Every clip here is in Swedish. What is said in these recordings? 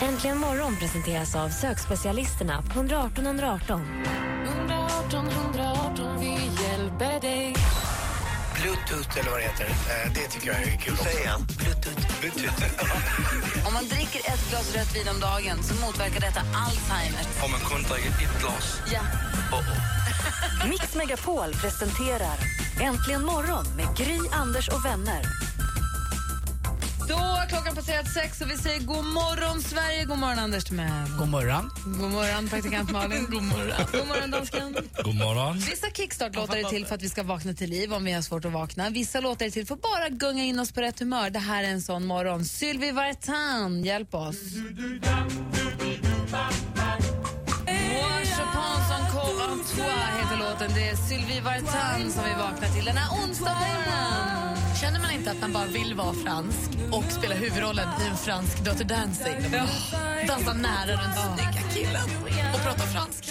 Äntligen morgon presenteras av sökspecialisterna på 118 118. 118 118, vi hjälper dig. Bluetooth eller vad det heter, eh, det tycker jag är kul också. Säg igen. Bluetooth. Bluetooth. Om man dricker ett glas rött vin om dagen så motverkar detta Alzheimer. Om man kun dricker ett glas. Ja. Mix Megapol presenterar Äntligen morgon med Gry, Anders och vänner. Då har klockan passerat sex och vi säger god morgon Sverige, god morgon Anders Timell. God morgon. God morgon praktikant Malin. god morgon. God morgon dansken. God morgon. Vissa kickstart-låtar är till för att vi ska vakna till liv om vi har svårt att vakna. Vissa låtar är till för att bara gunga in oss på rätt humör. Det här är en sån morgon. Sylvie Vartan, hjälp oss. Toi heter låten. Det är Sylvie Vartan som vi vaknar till den här onsdagen. Känner man inte att man bara vill vara fransk och spela huvudrollen i en fransk Dirty Dancing? Dansa nära den snygga killen och prata fransk.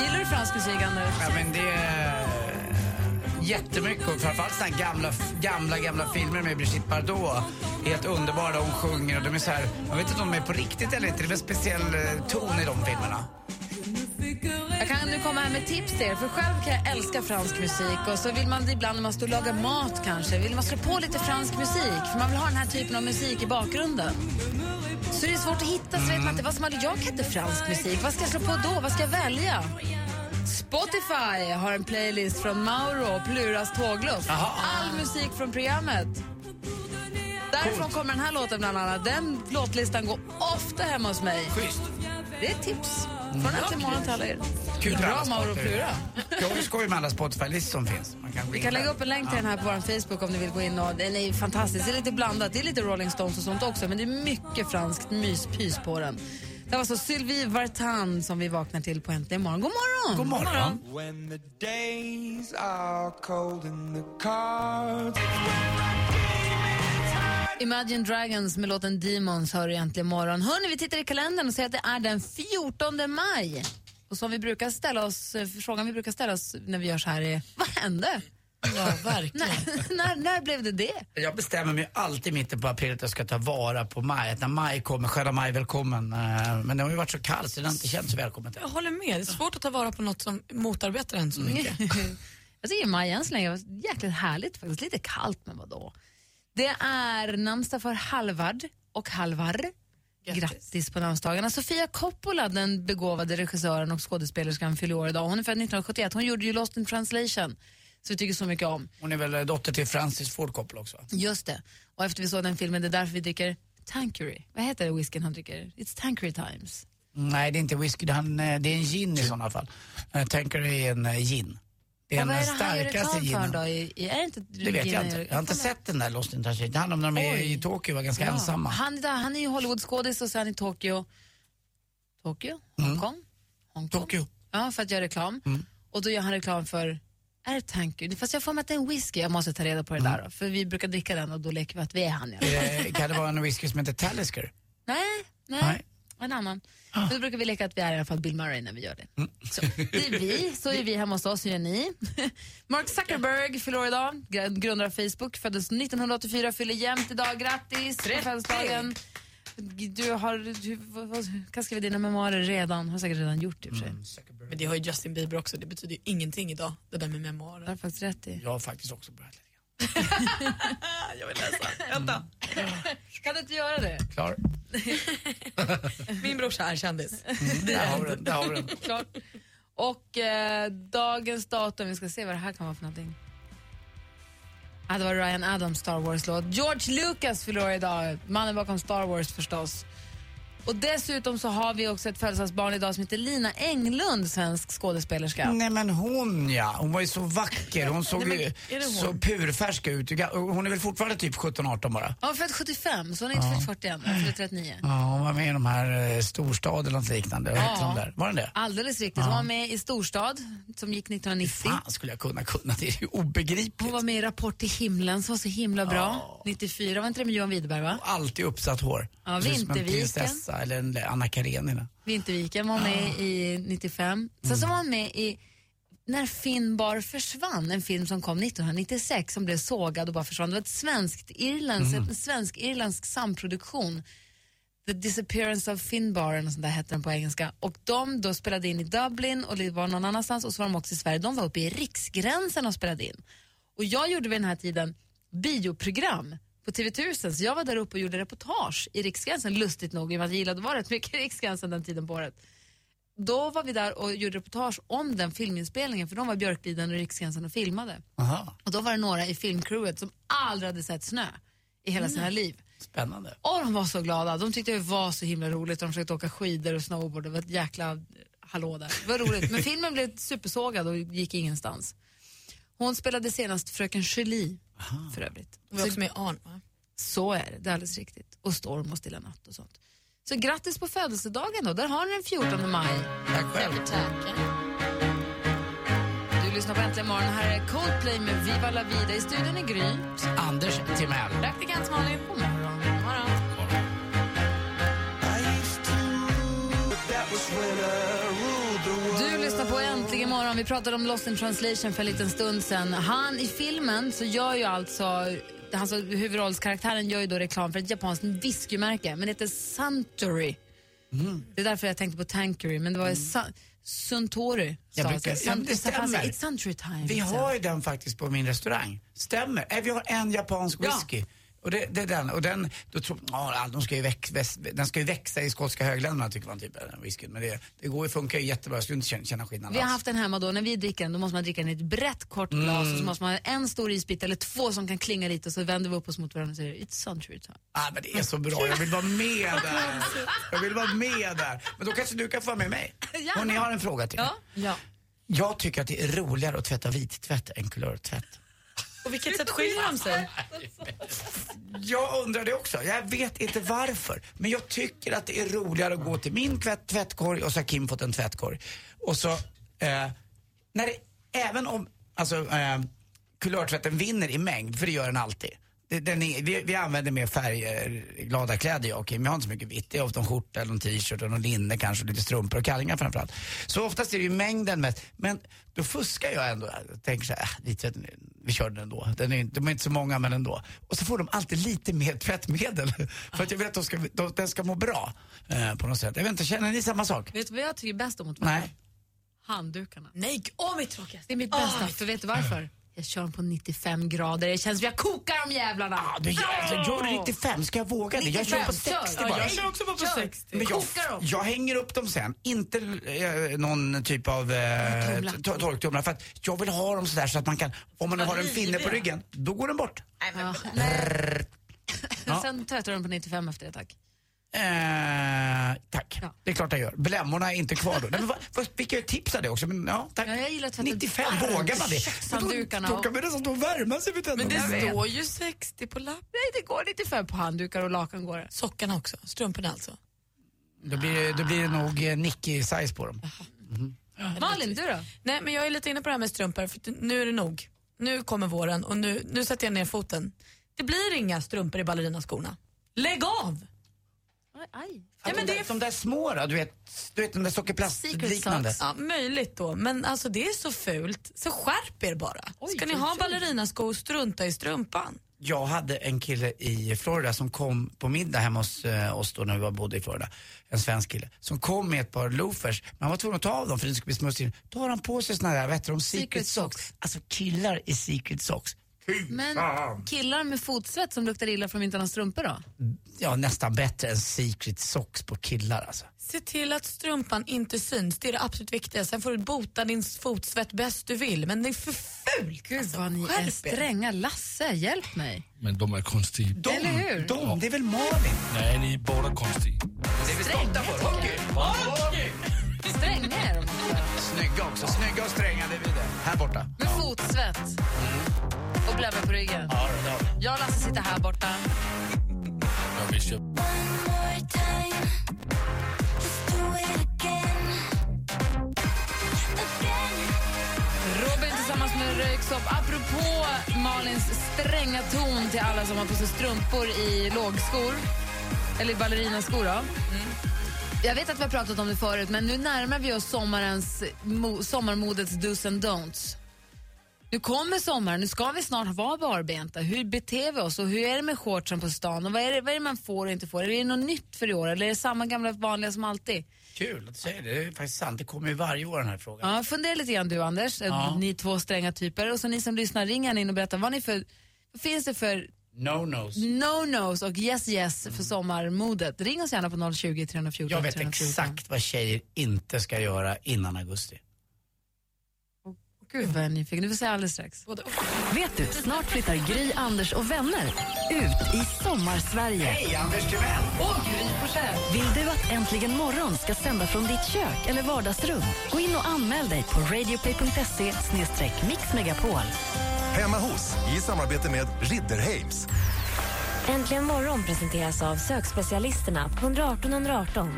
Gillar du fransk musik, Anders? Ja, men det är jättemycket och framförallt såna här gamla, gamla, gamla filmer med Brigitte Bardot. Helt underbara, hon sjunger och de är så här, jag vet inte om de är på riktigt eller inte, det är en speciell eh, ton i de filmerna. Jag kan nu komma här med tips till er, för själv kan jag älska fransk musik och så vill man ibland när man står och lagar mat kanske, vill man slå på lite fransk musik för man vill ha den här typen av musik i bakgrunden. Så det är svårt att hitta, så vet man inte vad som jag kan inte fransk musik, vad ska jag slå på då, vad ska jag välja? Spotify har en playlist från Mauro och Pluras tågluff. All musik från programmet. Därifrån kommer den här låten bland annat. Den låtlistan går ofta hemma hos mig. Schysst. Det är tips från Äntligen morgon till alla er. Kul med Bra Mauro och. Plura. Jag skoj med alla Spotify-listor som finns. Man kan Vi kan lägga upp en länk till den här på vår Facebook om ni vill gå in. Och den är fantastisk. Det är lite blandat. Det är lite Rolling Stones och sånt också, men det är mycket franskt myspys på den. Det var så Sylvie Vartan som vi vaknar till på Äntligen morgon. God morgon! God morgon. When the Imagine Dragons med låten Demons hör du äntligen morgon. Hörni, vi tittar i kalendern och ser att det är den 14 maj. Och som vi brukar ställa oss, eh, frågan vi brukar ställa oss när vi gör så här är, vad hände? Ja, verkligen. när, när, när blev det det? Jag bestämmer mig alltid i mitten på april att jag ska ta vara på maj. Att när maj kommer, sköna maj välkommen. Eh, Men det har ju varit så kallt så det har inte känts så välkommet. Jag håller med. Det är svårt att ta vara på något som motarbetar en så mycket. Jag tycker maj än så länge var jäkligt härligt faktiskt. Lite kallt, men vadå? Det är namnsdag för Halvard och Halvar. Grattis, på namnsdagarna. Sofia Coppola, den begåvade regissören och skådespelerskan, fyller år idag. Hon är född 1971. Hon gjorde ju Lost in translation, så vi tycker så mycket om. Hon är väl eh, dotter till Francis Ford Coppola också? Just det. Och efter vi såg den filmen, det är därför vi dricker Tanqueray. Vad heter whiskyn han dricker? It's Tanqueray times. Nej, det är inte whisky. Det är en, eh, det är en gin i sådana fall. Tänker det är en eh, gin. Det han gör starkaste ginen. det vet jag inte. Jag har inte sett den där Lost in Translation. Det handlar om när de är i Tokyo och var ganska ensamma. Han, är där, han är ju Hollywoodskådis och sen i Tokyo. Tokyo? Hongkong? Hongkong? Tokyo. Ja, för att göra reklam. Och då gör han reklam för är det Tanker? Fast jag får mig att det är en whisky. Jag måste ta reda på det där då, För vi brukar dricka den och då leker vi att vi är han. Ja. Eh, kan det vara en whisky som heter Talisker? nej, nej, Nej. En annan. Men då brukar vi leka att vi är i alla fall Bill Murray när vi gör det. Så, det är vi, så är vi hemma hos oss, hur gör ni? Mark Zuckerberg fyller idag, gr- grundare av Facebook, föddes 1984, fyller jämnt idag. Grattis på födelsedagen. Du har, du, vad, vad, kan skriva dina memoarer redan, har säkert redan gjort i och för sig. Men det har ju Justin Bieber också. Det betyder ju ingenting idag, det där med Det har memoarer. faktiskt rätt i. Jag har faktiskt också börjat Jag vill läsa. Vänta. Kan du inte göra det? Klar? Min brorsa är kändis. Där har vi den. Där har vi den. Klart. Och eh, dagens datum, vi ska se vad det här kan vara för någonting. Ah, det var Ryan Adams Star Wars-låt. George Lucas fyller idag, mannen bakom Star Wars förstås. Och dessutom så har vi också ett födelsedagsbarn idag som heter Lina Englund, svensk skådespelerska. Nej men hon ja, hon var ju så vacker. Hon såg Nej, ju men hon? så purfärsk ut. Hon är väl fortfarande typ 17-18 bara? Hon är född 75, så hon är inte född 40 än. Hon fyller 39. Ja, hon var med i de här eh, storstad eller något liknande. Vad hette de där? Var den det? Alldeles riktigt. Hon var med i Storstad, som gick 1990. Fan skulle jag kunna kunna, det är ju obegripligt. Hon var med i Rapport till himlen som var så himla bra. 94, var inte det med Johan Widerberg va? Alltid uppsatt hår. Ja, Vinterviken. Prinsessa eller en Anna Karenina. Vinterviken var med i 95. Sen så var han med i När Finbar försvann, en film som kom 1996 som blev sågad och bara försvann. Det var ett svenskt irlands, en svensk-irländsk samproduktion The Disappearance of Finbar, eller sånt där hette den på engelska. Och de då spelade in i Dublin och det var någon annanstans och så var de också i Sverige. De var uppe i Riksgränsen och spelade in. Och jag gjorde vid den här tiden bioprogram på TV1000 så jag var där uppe och gjorde reportage i Riksgränsen, lustigt nog, i och med att jag gillade att vara rätt mycket i Riksgränsen den tiden på året. Då var vi där och gjorde reportage om den filminspelningen för de var Björkliden och Riksgränsen och filmade. Aha, Och då var det några i filmcrewet som aldrig hade sett snö i hela sina liv. spännande. Och de var så glada. De tyckte det var så himla roligt. De försökte åka skidor och snowboard. Det var ett jäkla hallå där. Det var roligt. Men filmen blev supersågad och gick ingenstans. Hon spelade senast Fröken Julie för övrigt. Vi är också med i Arn, va? Så är det, det är alldeles riktigt. Och Storm och Stilla natt och sånt. Så grattis på födelsedagen då. Där har ni den 14 maj. Tack själv. Du lyssnar på Äntligen morgon. Här är Coldplay med Viva la vida. I studion är Gry. Anders Timell. Praktikant Malin. Vi pratade om Lost in translation för en liten stund sen. Han i filmen så gör ju alltså Alltså, huvudrollskaraktären gör ju då reklam för ett japanskt whiskymärke, men det heter Suntory. Det är därför jag tänkte på Tankery, men det var mm. Suntory. Jag brukar- ja, det Sun- stämmer. It's Suntory time. Vi så. har ju den faktiskt på min restaurang. Stämmer. Vi har en japansk Ja. Och det, det är den. Och den, då tror, ja, de ska ju väx, väx, den ska ju växa i skotska högländerna tycker man typ, den whiskyn. Men det, det går funkar ju jättebra, jag skulle inte känna, känna skillnad Vi har alls. haft den hemma då, när vi dricker den då måste man dricka den i ett brett kort glas Mm. och så måste man ha en stor isbit eller två som kan klinga lite och så vänder vi upp oss mot varandra och säger It's Suntory time. Ah, men det är så bra, jag vill vara med där. Jag vill vara med där. Men då kanske du kan få vara med mig. Och ni har en fråga till mig. Ja. Jag tycker att det är roligare att tvätta vittvätt än kulörtvätt. På vilket sätt skiljer de sig? Jag undrar det också. Jag vet inte varför. Men jag tycker att det är roligare att gå till min tvätt, tvättkorg och så har Kim fått en tvättkorg. Och så, eh, när det, även om, alltså, eh, kulörtvätten vinner i mängd, för det gör den alltid. Den är, vi, vi använder mer färgglada kläder jag och Kim. Jag har inte så mycket vitt. Det är ofta en skjorta eller en t-shirt och någon linne kanske, och lite strumpor och kallingar framförallt. Så oftast är det ju mängden mest. Men då fuskar jag ändå. Jag tänker så här, äh, vi kör den ändå. Den är, de är inte så många men ändå. Och så får de alltid lite mer tvättmedel. för att jag vet att de ska, de, den ska må bra eh, på något sätt. Jag vet inte, känner ni samma sak? Vet du vad jag tycker bäst om att Nej. Handdukarna. Nej, åh mitt tråkigaste. Det är mitt bästa, för vet du varför? Jag kör dem på 95 grader, det känns som jag kokar de jävlarna. Ah, du, alltså, gör du 95, ska jag våga det? Jag kör på 95, 60 kör. bara. Ja, jag kör också bara på Kör. 60. Men jag, dem. jag hänger upp dem sen, inte eh, någon typ av eh, Torktumlare. to- torktumlare. För att jag vill ha dem sådär så att man kan, om man har en finne på ryggen, då går den bort. Ja, nej. Ja. Sen tvättar de på 95 efter det, tack. Det är klart jag gör. Blämmorna är inte kvar då. Nej, men vad, vad, fick jag tips av det också? Men, ja, tack. Ja, jag gillar att tvätta 95, varmt. vågar man det? Kökshanddukarna Då, och- då kan man nästan stå och värma sig vid Men det tänderna. står ju 60 på lappen. Nej, det går 95 på handdukar och lakan går det. Sockarna också, strumporna alltså. Då blir, då blir det nog eh, Nicky-size på dem. Malin, du då? Nej, men jag är lite inne på det här med strumpor, för nu är det nog. Nu kommer våren och nu, nu sätter jag ner foten. Det blir inga strumpor i ballerinaskorna. Lägg av! Aj, aj. Ja, men de, det är- de där små då, du vet, du vet de där sockerplastliknande. Ja, möjligt då, men alltså det är så fult. Så skärp er bara. Oj, Ska ni ha ballerinaskor, strunta i strumpan. Jag hade en kille i Florida som kom på middag hemma hos eh, oss då när vi var bodde i Florida. En svensk kille. Som kom med ett par loafers. Men han var tvungen att ta av dem för det skulle bli smutsigt. Då har han på sig såna där, vad heter de, secret, Secret socks. socks. Alltså killar i secret socks. Men killar med fotsvett som luktar illa för att de inte har några strumpor då? Ja, nästan bättre än secret socks på killar alltså. Se till att strumpan inte syns, det är det absolut viktiga. Sen får du bota din fotsvett bäst du vill, men det är för fult. Gud alltså. vad ni är stränga. Lasse, hjälp mig. Men de är konstiga. De, Eller hur? de, det är väl Malin? Nej, ni är båda konstiga. Det är vi stolta för. Hockey! Hockey! Stränga är de också. Snygga också. Snygga och stränga, Här borta. Med fotsvett. Och blömmer på ryggen. Ja, vi. Jag och Lasse sitter här borta. Jag jag... Robin tillsammans med Röyksopp. Apropå Malins stränga ton till alla som har på sig strumpor i lågskor, eller ballerinaskor. Då. Jag vet att vi har pratat om det förut, men nu närmar vi oss sommarens, mo, sommarmodets dos and don'ts. Nu kommer sommaren, nu ska vi snart vara barbenta. Hur beter vi oss och hur är det med shortsen på stan? Och vad är det, vad är det man får och inte får? Är det något nytt för i år eller är det samma gamla vanliga som alltid? Kul att du säger det, det är faktiskt sant. Det kommer ju varje år den här frågan. Ja, fundera lite grann du Anders, Ja. ni två stränga typer. Och så ni som lyssnar, ring in och berätta vad ni för, vad finns det för No-nos. no-nos och yes-yes för sommarmodet? Ring oss gärna på 020 314 Jag vet 314. exakt vad tjejer inte ska göra innan augusti. Gud vad jag är nyfiken, du får säga alldeles strax. Vet du, snart flyttar Gry, Anders och vänner ut i sommarsverige. Hej, Anders Timell! Vill du att Äntligen morgon ska sända från ditt kök eller vardagsrum? Gå in och anmäl dig på radioplay.se mixmegapol. Hemma hos, i samarbete med Ridderheims. Äntligen morgon presenteras av sökspecialisterna på 118 118.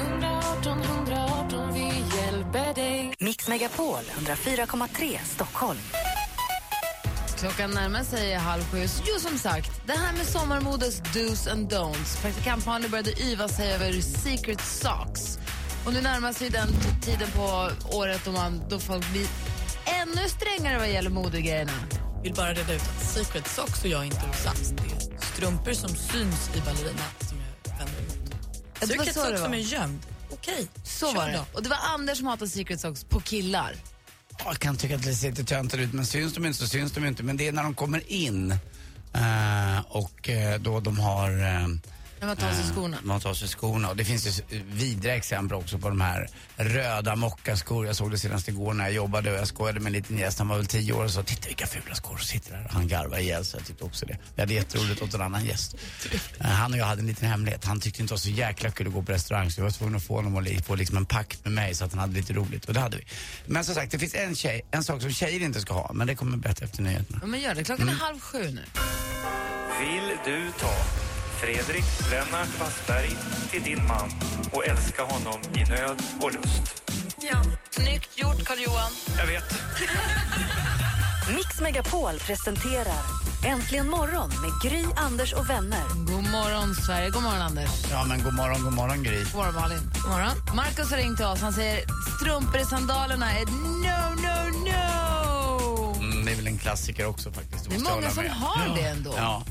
118 118, vi hjälper dig. Mix Megapol 104,3 Stockholm. Klockan närmar sig halv sju. Jo, som sagt, det här med sommarmodets do's and don'ts. Praktikant Malin började yva sig över secret socks. Och nu närmar sig den tiden på året då, man, då folk blir ännu strängare vad gäller modegrejerna. vill bara reda ut att Secret Socks och jag är inte osams. Det är strumpor som syns i ballerina som jag vänder emot. Ja, det var Secret så Socks som är gömd, okej. Så kör var det. då. Och det var Anders som hatade secret socks på killar. Jag kan tycka att det ser lite töntigt ut, men syns de inte så syns de inte. Men det är när de kommer in eh, och eh, då de har... eh, När man tar sig eh, skorna. Man tar sig skorna. Och det finns ju vidriga exempel också på de här röda mockaskor. Jag såg det senast igår när jag jobbade och jag skojade med en liten gäst. Han var väl tio år och sa titta vilka fula skor som sitter där. Han garvade ihjäl sig. Jag tyckte också det. Vi hade jätteroligt åt en annan gäst. Eh, han och jag hade en liten hemlighet. Han tyckte inte det var så jäkla kul att gå på restaurang så jag var tvungen att få honom att få liksom en pakt med mig så att han hade lite roligt. Och det hade vi. Men som sagt, det finns en, tjej, en sak som tjejer inte ska ha. Men det kommer bättre efter nyheterna. Ja, men gör det. Klockan är halv sju nu. Vill du ta Fredrik Lennart Wassberg till din man och älska honom i nöd och lust? Snyggt gjort, Carl-Johan. Jag vet. Mix Megapol presenterar Äntligen morgon med Gry, Anders och vänner. God morgon, Sverige. God morgon, Anders. Ja men god morgon, god morgon Gry. God morgon, Malin. God morgon. Markus har ringt till oss. Han säger strumpor i sandalerna är no, no, no. Mm, det är väl en klassiker också faktiskt. Det är många som med. har ja. det ändå. Ja.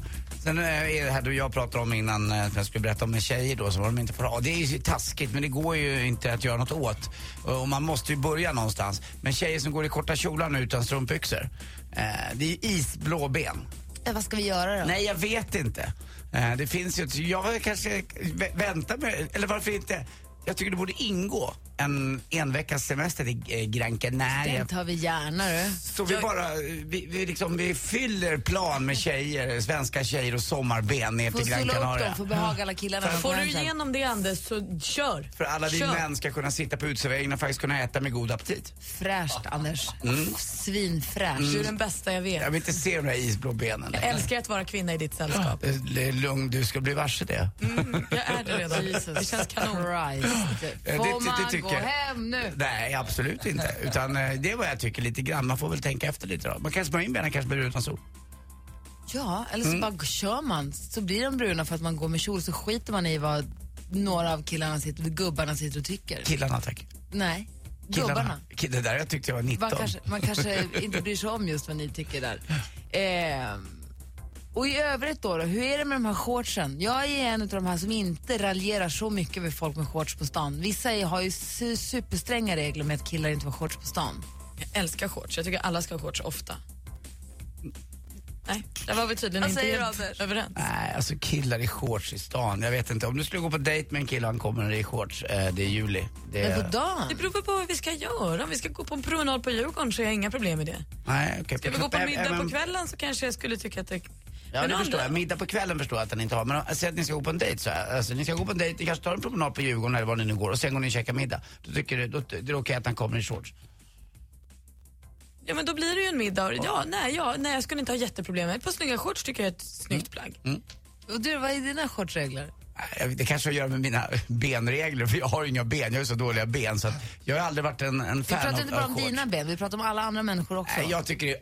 Sen eh, är det här du jag pratade om innan, eh, att jag skulle berätta om en tjej då som de inte får ha. Det är ju taskigt men det går ju inte att göra något åt. Och man måste ju börja någonstans. Men tjejer som går i korta kjolar nu utan strumpbyxor, eh, det är ju isblå ben. Eh, vad ska vi göra då? Nej, jag vet inte. Eh, det finns ju, jag kanske vä- väntar med, eller varför inte? Jag tycker det borde ingå en en veckas semester till eh, Gran Canaria. Den tar vi gärna du. Så vi bara, vi, vi, liksom, vi fyller plan med tjejer, svenska tjejer och sommarben ner Får till Gran Canaria. dem, får behaga alla killarna. För- Får du Får igenom det Anders så kör. För alla vi män ska kunna sitta på uteserveringen och faktiskt kunna äta med god aptit. Fräscht, Anders. Svinfräscht. Du är den bästa jag vet. Jag vill inte se de där isblå benen. Jag älskar att vara kvinna i ditt sällskap. Det- det är lugn, du ska bli varse det. Mm, jag är det redan. Det känns kanon. Christ. det- Får det man tycker gå hem nu? Nej, absolut inte. Utan eh, det är vad jag tycker lite grann. Man får väl tänka efter lite då. Man kan smörja in benen, kanske blir utan sol. Ja, eller så bara kör man. Så blir de bruna för att man går med kjol så skiter man i vad några av killarna sitter, gubbarna sitter och tycker. Killarna tack. Nej, gubbarna. Det där jag tyckte jag var 19. Man kanske, man kanske inte bryr sig om just vad ni tycker där. Ehm, och i övrigt då, då, hur är det med de här shortsen? Jag är en av de här som inte raljerar så mycket över folk med shorts på stan. Vissa har ju su- superstränga regler med att killar inte får shorts på stan. Jag älskar shorts. Jag tycker alla ska ha shorts ofta. Nej, där var vi tydligen Vad inte helt Anders? överens. Nej, alltså killar i shorts i stan. Jag vet inte. Om du skulle gå på dejt med en kille han kommer i shorts, eh, det är juli. Det Men på dagen? Det beror på vad vi ska göra. Om vi ska gå på en promenad på Djurgården så har jag inga problem med det. Nej, okej. Ska vi gå på middag på kvällen så kanske jag skulle tycka att det... Ja, Men det andra- förstår jag. Middag på kvällen förstår jag att han inte har. Men säg att ni ska gå på en dejt så här. Alltså, ni ska gå på en dejt, ni kanske tar en promenad på Djurgården eller var ni nu går och sen går ni och käkar middag. Då tycker du, då, det är okej att han kommer i shorts. Ja men då blir det ju en middag. Ja, nej, ja, nej jag skulle inte ha jätteproblem Ett par snygga shorts tycker jag är ett snyggt plagg. Och du, vad är dina shortsregler? Det kanske har att göra med mina benregler för jag har inga ben, jag har så dåliga ben så att jag har aldrig varit en, en Vi fan pratar av, inte bara om shorts. dina ben, vi pratar om alla andra människor också. Nej, jag tycker det är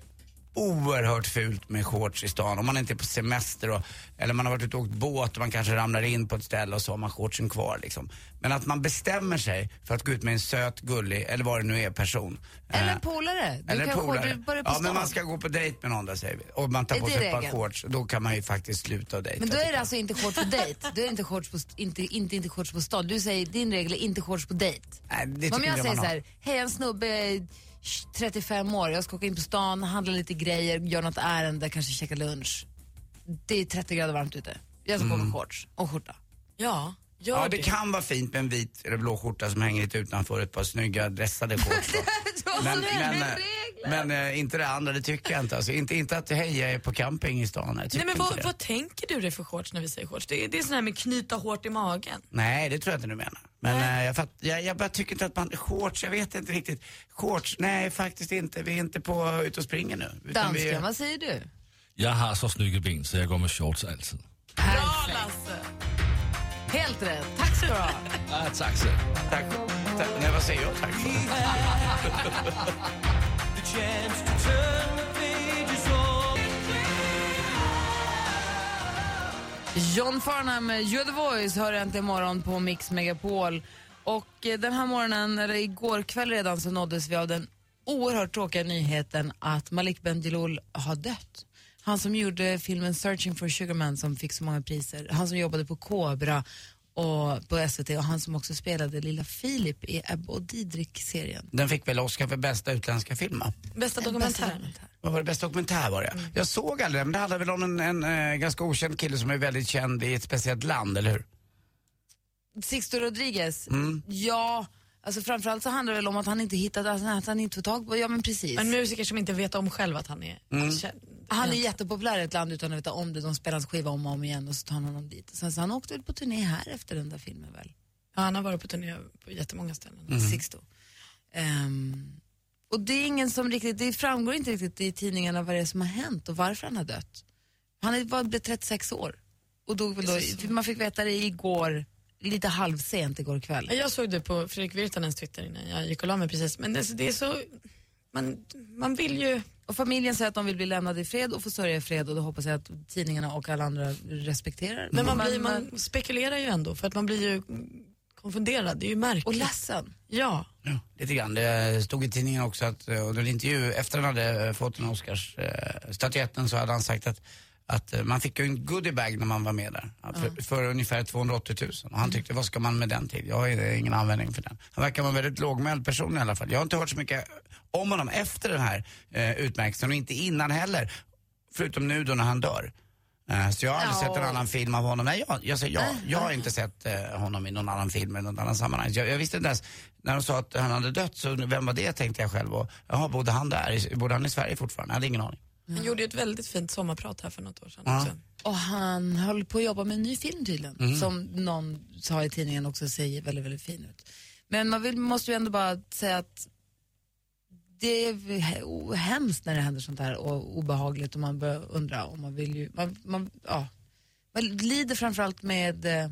oerhört fult med shorts i stan. Om man inte är på semester och, eller man har varit ute och åkt båt och man kanske ramlar in på ett ställe och så har man shortsen kvar liksom. Men att man bestämmer sig för att gå ut med en söt, gullig, eller vad det nu är, person. Eller Eh, en polare. Du eller kan polare. du börjar på Ja, stan. men man ska gå på dejt med någon där säger vi. Och man tar Är på sig ett par shorts. Då kan man ju faktiskt sluta dejta. Men då är det jag. alltså inte shorts på dejt. Då är det inte shorts på, inte, inte, inte shorts på stan. Du säger din regel är inte shorts på dejt. Nej, det Om jag inte säger så här, hej en snubbe, 35 år, jag ska åka in på stan, handla lite grejer, göra något ärende, kanske käka lunch. Det är 30 grader varmt ute. Jag ska på med shorts och skjorta. Ja, gör Ja, det kan vara fint med en vit eller blå skjorta som hänger lite utanför ett par snygga dressade shorts. men men, men eh, inte det andra, det tycker jag inte. Alltså, inte, inte att hej, jag är på camping i stan. Jag Nej men inte vad, det. vad tänker du dig för shorts när vi säger shorts? Det är, det är sån här med knyta hårt i magen. Nej, det tror jag inte du menar. Men eh, jag, fatt, jag, jag bara tycker inte att man, shorts, jag vet inte riktigt. Shorts, nej faktiskt inte. Vi är inte på ut och springer nu. Utan vi, Dansken, vad säger du? Jag har så snygga ben så jag går med shorts alltid. Perfekt. Helt rätt. Tack ska du ha. Tack så. tack, tack, nej vad säger jag tack för? John Farnham, eh, You're the voice, hör äntligen morgon på Mix Megapol. Och eh, den här morgonen, eller igår kväll redan, så nåddes vi av den oerhört tråkiga nyheten att Malik Bendjelloul har dött. Han som gjorde filmen Searching for Sugarman som fick så många priser. Han som jobbade på Cobra och på SVT och han som också spelade lilla Filip i Ebba och Didrik-serien. Den fick väl Oscar för bästa utländska film? Bästa dokumentär. Vad var det bästa dokumentär var det? Mm. Jag såg aldrig den, men det handlar väl om en, en eh, ganska okänd kille som är väldigt känd i ett speciellt land, eller hur? Sixto Rodriguez, Mm. ja, alltså framförallt så handlar det väl om att han inte hittat, alltså att han inte får tag på, ja men precis. En musiker som inte vet om själv att han är Mm. känd. Han är jättepopulär i ett land utan att veta om det. De spelar hans skiva om och om igen och så tar han honom dit. Sen så han åkte väl på turné här efter den där filmen väl? Ja, han har varit på turné på jättemånga ställen. Mm. Sixto. Ehm, och det är ingen som riktigt, det framgår inte riktigt i tidningarna vad det är som har hänt och varför han har dött. Han är- var, blev 36 år och dog väl då, man fick veta det igår, lite halvsent igår kväll. Jag såg det på Fredrik Virtanens Twitter innan jag gick och la mig precis. Men det, det är så, man, man vill ju... Och familjen säger att de vill bli lämnade i fred och få sörja i fred och då hoppas jag att tidningarna och alla andra respekterar. Men man, blir, man spekulerar ju ändå för att man blir ju konfunderad. Det är ju märkligt. Och ledsen. Ja. Ja, lite grann. Det stod i tidningen också att eh, under en intervju efter han hade eh, fått den Oscars-statyetten så hade han sagt att att eh, man fick ju en goodiebag när man var med där. För, för ungefär 280 000. Och han tyckte, vad ska man med den till? Jag har ingen användning för den. Han verkar vara en väldigt lågmäld person i alla fall. Jag har inte hört så mycket om honom efter den här eh, utmärkelsen och inte innan heller. Förutom nu då när han dör. Eh, Så jag har aldrig Ja. sett en annan film av honom. Nej, jag, jag, säger ja, jag har inte sett eh, honom i någon annan film eller något annat sammanhang. Jag, jag visste inte ens, när de sa att han hade dött, så vem var det tänkte jag själv. Och, jaha, bodde han där? Bodde han i Sverige fortfarande? Jag hade ingen aning. Han gjorde ju ett väldigt fint sommarprat här för något år sedan Ja. också. Och han höll på att jobba med en ny film tydligen, Mm. som någon sa i tidningen också ser väldigt, väldigt fin ut. Men man vill, måste ju ändå bara säga att det är he- hemskt när det händer sånt här och obehagligt och man börjar undra om man vill ju, man, man, ja. man lider framförallt med eh,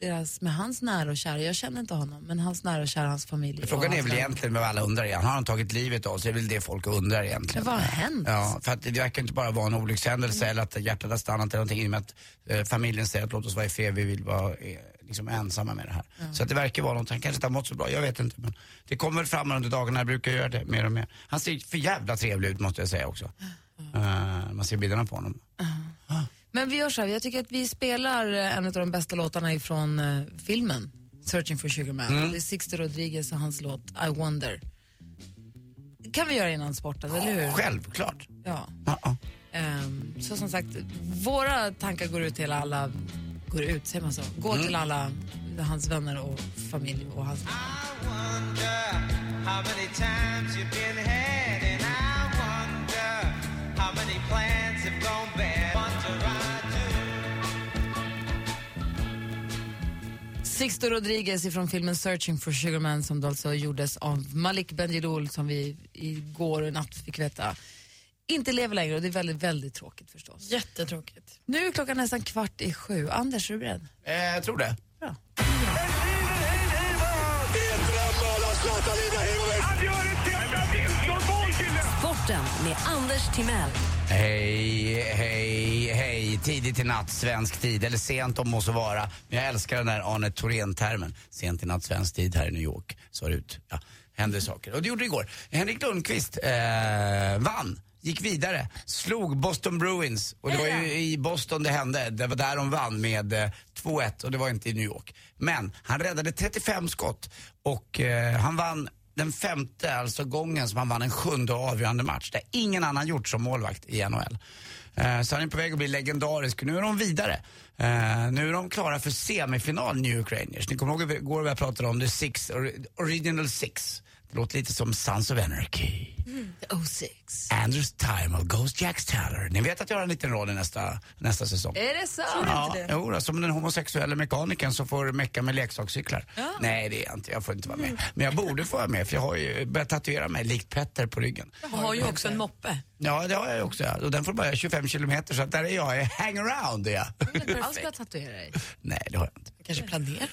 deras, med hans nära och kära. Jag känner inte honom, men hans nära och kära, hans familj. Frågan är väl egentligen vad alla undrar igen. Har han tagit livet av sig? Det är väl det folk undrar egentligen. Men vad har hänt? Ja, för att det verkar inte bara vara en olyckshändelse eller att hjärtat har stannat eller någonting i och med att eh, familjen säger att låt oss vara i fred, vi vill vara eh, liksom ensamma med det här. Så att det verkar vara något, han kanske inte har mått så bra, jag vet inte. Men det kommer väl fram under dagarna, jag brukar göra det mer och mer. Han ser för jävla trevlig ut måste jag säga också. Eh, man ser bilderna på honom. Men vi gör så här, jag tycker att vi spelar eh, en av de bästa låtarna ifrån eh, filmen Searching for Sugar Man. Mm. Det är Sixto Rodriguez och hans låt I Wonder. Kan vi göra innan sporten, eller hur? Självklart. Ja. Ja, ja. Ehm, så som sagt, våra tankar går ut till alla, går ut, säger man så? Går Mm. till alla hans vänner och familj och hans... How many times you've been had, Sixto Rodriguez ifrån filmen Searching for Sugar Man som då alltså gjordes av Malik Bendjelloul som vi igår och natt fick veta inte lever längre och det är väldigt, väldigt tråkigt förstås. Jättetråkigt. Nu är klockan nästan kvart i sju. Anders, är du beredd? Eh, jag tror det. Bra. Sporten med Anders Timell. Hej, hej, hej. Tidigt i natt, svensk tid. Eller sent om må så vara. Men jag älskar den där Arne Thorén-termen. Sent i natt, svensk tid här i New York. Så ut. Ja, händer saker. Och det gjorde det igår. Henrik Lundqvist eh, vann. Gick vidare, slog Boston Bruins och det var ju i Boston det hände. Det var där de vann med eh, 2-1 och det var inte i New York. Men han räddade 35 skott och eh, han vann den femte, alltså gången som han vann en sjunde och avgörande match. Det har ingen annan gjort som målvakt i NHL. Eh, Så han är på väg att bli legendarisk. Nu är de vidare. Eh, nu är de klara för semifinal, New York Rangers. Ni kommer ihåg igår jag pratade om The Six, Original Six. Det låter lite som Sons of Anarchy. Oh six. Anders Timel, Ghost Jacks Taylor. Ni vet att jag har en liten roll i nästa, nästa säsong. Är det så? Ja, jo, då, som den homosexuella mekanikern som får mecka med leksakscyklar. Ja. Nej, det är jag inte. Jag får inte vara med. Men jag borde få vara med för jag har ju börjat tatuera mig likt Petter på ryggen. Jag har ju också en moppe. Ja, det har jag också. Ja. Och den får bara 25 kilometer så att där är jag. Jag hang around är jag. Alls ska tatuera dig. Nej, det har jag inte. Kanske planerar.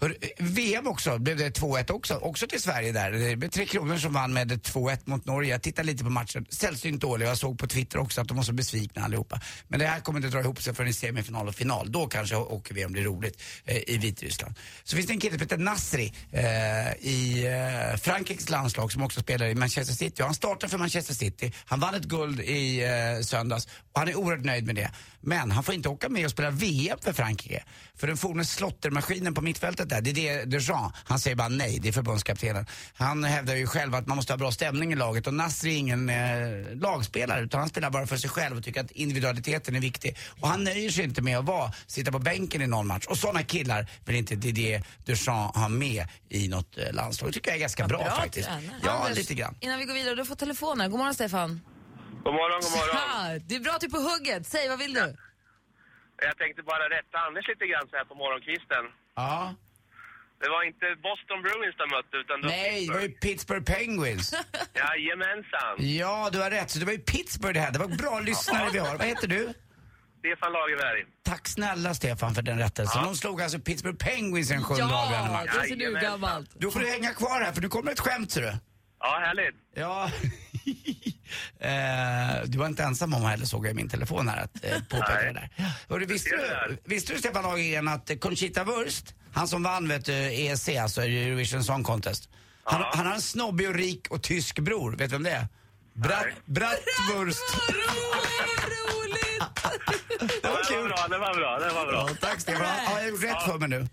Hör, VM också, blev det 2-1 också. Också till Sverige där. Det blev Tre Kronor som vann med 2-1 mot Norge. Jag tittade lite på matchen. Sällsynt dålig. Jag såg på Twitter också att de var så besvikna allihopa. Men det här kommer inte dra ihop sig förrän i semifinal och final. Då kanske åker VM blir roligt eh, i Vitryssland. Så finns det en kille som heter Nasri eh, i eh, Frankrikes landslag som också spelar i Manchester City. Och han startar för Manchester City. Han vann ett guld i eh, söndags och han är oerhört nöjd med det. Men han får inte åka med och spela VM för Frankrike. För den forne slottermaskinen på mittfältet där, det är det Dejean. Han säger bara nej, det är förbundskaptenen. Han hävdar ju själv att man måste ha bra stämning i laget och Nasri är ingen eh, lagspelare utan han spelar bara för sig själv och tycker att individualiteten är viktig. Och han nöjer sig inte med att vara, sitta på bänken i någon match. Och sådana killar vill inte Didier Deschamps ha med i något eh, landslag. Det tycker jag är ganska bra, bra faktiskt. tränare. Ja, Anders, lite grann. Innan vi går vidare, du får telefoner. God morgon Stefan. God morgon, god morgon. Ja, det är bra att du är på hugget. Säg, vad vill du? Jag tänkte bara rätta Anders lite grann så här på morgonkvisten. Ja. Det var inte Boston Bruins de mötte utan det var Nej, det var ju Pittsburgh Penguins. Jajamensan. Ja, du har rätt. Så det var ju Pittsburgh det här. Det var bra lyssnare vi har. Vad heter du? Stefan Lagerberg. Tack snälla Stefan för den rättelsen. Ja. De slog alltså Pittsburgh Penguins i en sjunde Ja, avgörande match. det ser du gammalt. Då får du hänga kvar här för nu kommer ett skämt ser du. Ja, härligt. Ja. eh, du var inte ensam om heller såg jag i min telefon här att eh, påpeka det där. Hörru, visste, du, visste du Stefan Lagergren att Conchita Wurst, han som vann vet du, ESC, alltså Eurovision Song Contest. Han, han har en snobbig och rik och tysk bror. Vet du vem det är? Bratt, Bratwurst. Det var bra, det var bra, det var bra. Ja, tack Stefan. Har jag gjort rätt för mig nu?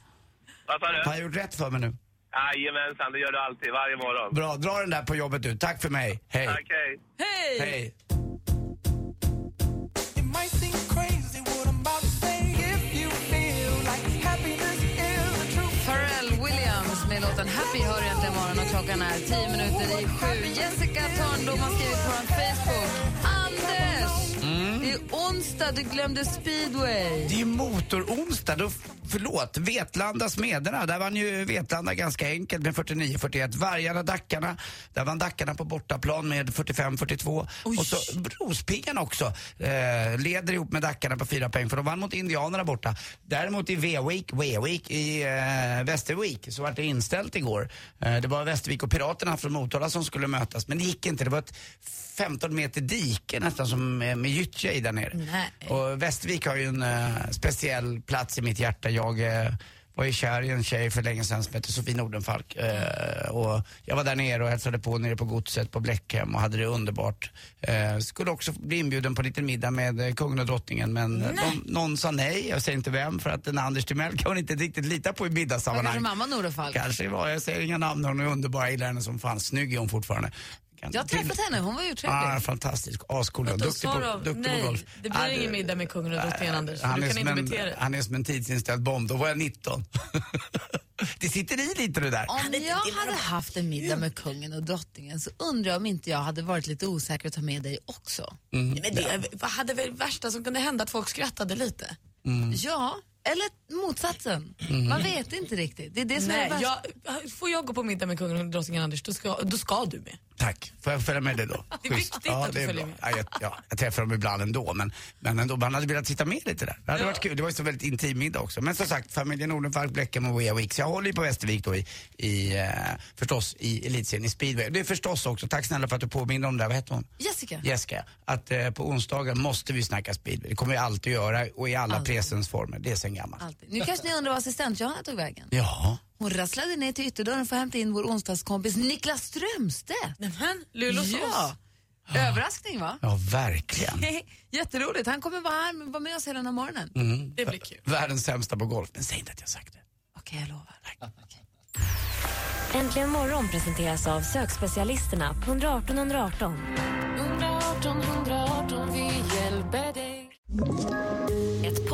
Vad sa du? Har jag gjort rätt för mig nu? Jajamensan, det gör du alltid, varje morgon. Bra, dra den där på jobbet du. Tack för mig. Hej. Tack, hej. Hej! Hej. Pharrell Williams med låten Happy hör egentligen imorgon och klockan är tio minuter i sju. Jessica Törnblom har skrivit på vår Facebook. Det är onsdag, du glömde speedway. Det är motoronsdag. Då, förlåt, Vetlanda Smederna. Där vann ju Vetlanda ganska enkelt med 49-41. Vargarna Dackarna. Där vann Dackarna på bortaplan med 45-42. Och så Brospiggarna också. Eh, leder ihop med Dackarna på fyra poäng för de vann mot Indianerna borta. Däremot i V-Week, V-Week i eh, Västervik så var det inställt igår. Eh, det var Västervik och Piraterna från Motala som skulle mötas men det gick inte. Det var ett 15 meter dike nästan som med, med gyttja i där nere. Nej. Och Västervik har ju en eh, speciell plats i mitt hjärta. Jag eh, var ju kär i en tjej för länge sedan som heter Sofie Nordenfalk. Eh, och jag var där nere och hälsade på nere på godset på Bläckhem och hade det underbart. Eh, skulle också bli inbjuden på en liten middag med eh, kungen och drottningen men eh, de, någon sa nej. Jag säger inte vem för att den Anders Timell kan hon inte riktigt lita på i Var kanske middagssammanhang. mamma Nordenfalk? Kanske var, jag säger inga namn, hon är underbar, jag gillar henne som fan. Snygg är hon fortfarande. Kan- Jag har träffat henne, hon var ju trevlig. Ah, fantastisk, ascool och duktig på, duktig på nej, golf. det blir Ah, ingen middag med kungen och drottningen Anders. för han, Du är kan som inte en, bete dig. han är som en tidsinställd bomb. Då var jag 19. det sitter i lite det där. Om jag hade haft en middag med kungen och drottningen så undrar jag om inte jag hade varit lite osäker att ta med dig också. Mm. Men det vad hade väl värsta som kunde hända att folk skrattade lite? Mm. Ja, Eller motsatsen. Mm. Man vet inte riktigt. Det är det som är Nej, det värsta. jag, får jag gå på middag med kungen och drottningen Anders, då ska, då ska du med. Tack. Får jag följa med dig då? Det är Schysst. viktigt att du det är följer bra. med. Ja, jag, ja, jag träffar dem ibland ändå, men, men ändå, man hade velat sitta med lite där. Det hade varit kul. Det var ju så väldigt intim middag också. Men som sagt, familjen Nordenfalk, Bleckham och Wea Wicks. Jag håller ju på Västervik då i, i eh, förstås i elitserien i speedway. Det är förstås också, tack snälla för att du påminner om det där, vad hette hon? Jessica. Jessica, att eh, på onsdagar måste vi snacka speedway. Det kommer vi alltid göra och i alla Alltid. presens former. Det är gammalt. Alltid. Nu kanske ni undrar var assistent Johanna tog vägen. Ja. Hon rasslade ner till ytterdörren för att hämta in vår onsdagskompis Niklas Strömstedt. Nämen, Luleås Ja. Överraskning va? Ja, verkligen. Jätteroligt. Han kommer vara här vara med oss hela den här morgonen. Mm. Det blir kul. Världens sämsta på golf. Men säg inte att jag sagt det. Okej, jag lovar. Äntligen morgon presenteras av sökspecialisterna på 118 118. 118 118, vi hjälper dig.